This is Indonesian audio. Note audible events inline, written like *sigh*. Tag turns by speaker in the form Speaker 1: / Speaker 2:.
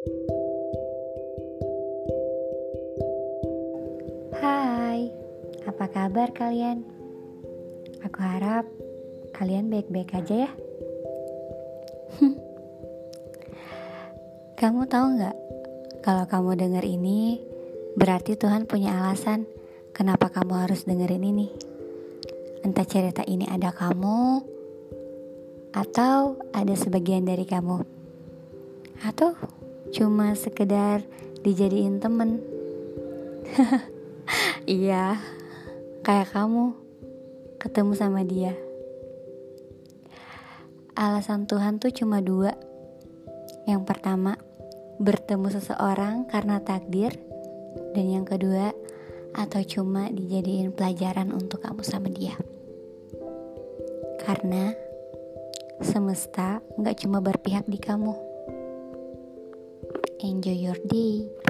Speaker 1: Hai, apa kabar kalian? Aku harap kalian baik-baik aja ya. *laughs* kamu tahu nggak? Kalau kamu dengar ini, berarti Tuhan punya alasan kenapa kamu harus dengerin ini. Entah cerita ini ada kamu, atau ada sebagian dari kamu, atau cuma sekedar dijadiin temen. *laughs* Iya, kayak kamu ketemu sama dia. Alasan Tuhan tuh cuma dua. Yang pertama, bertemu seseorang karena takdir, dan yang kedua, atau cuma dijadiin pelajaran untuk kamu sama dia. Karena semesta nggak cuma berpihak di kamu. Enjoy your day.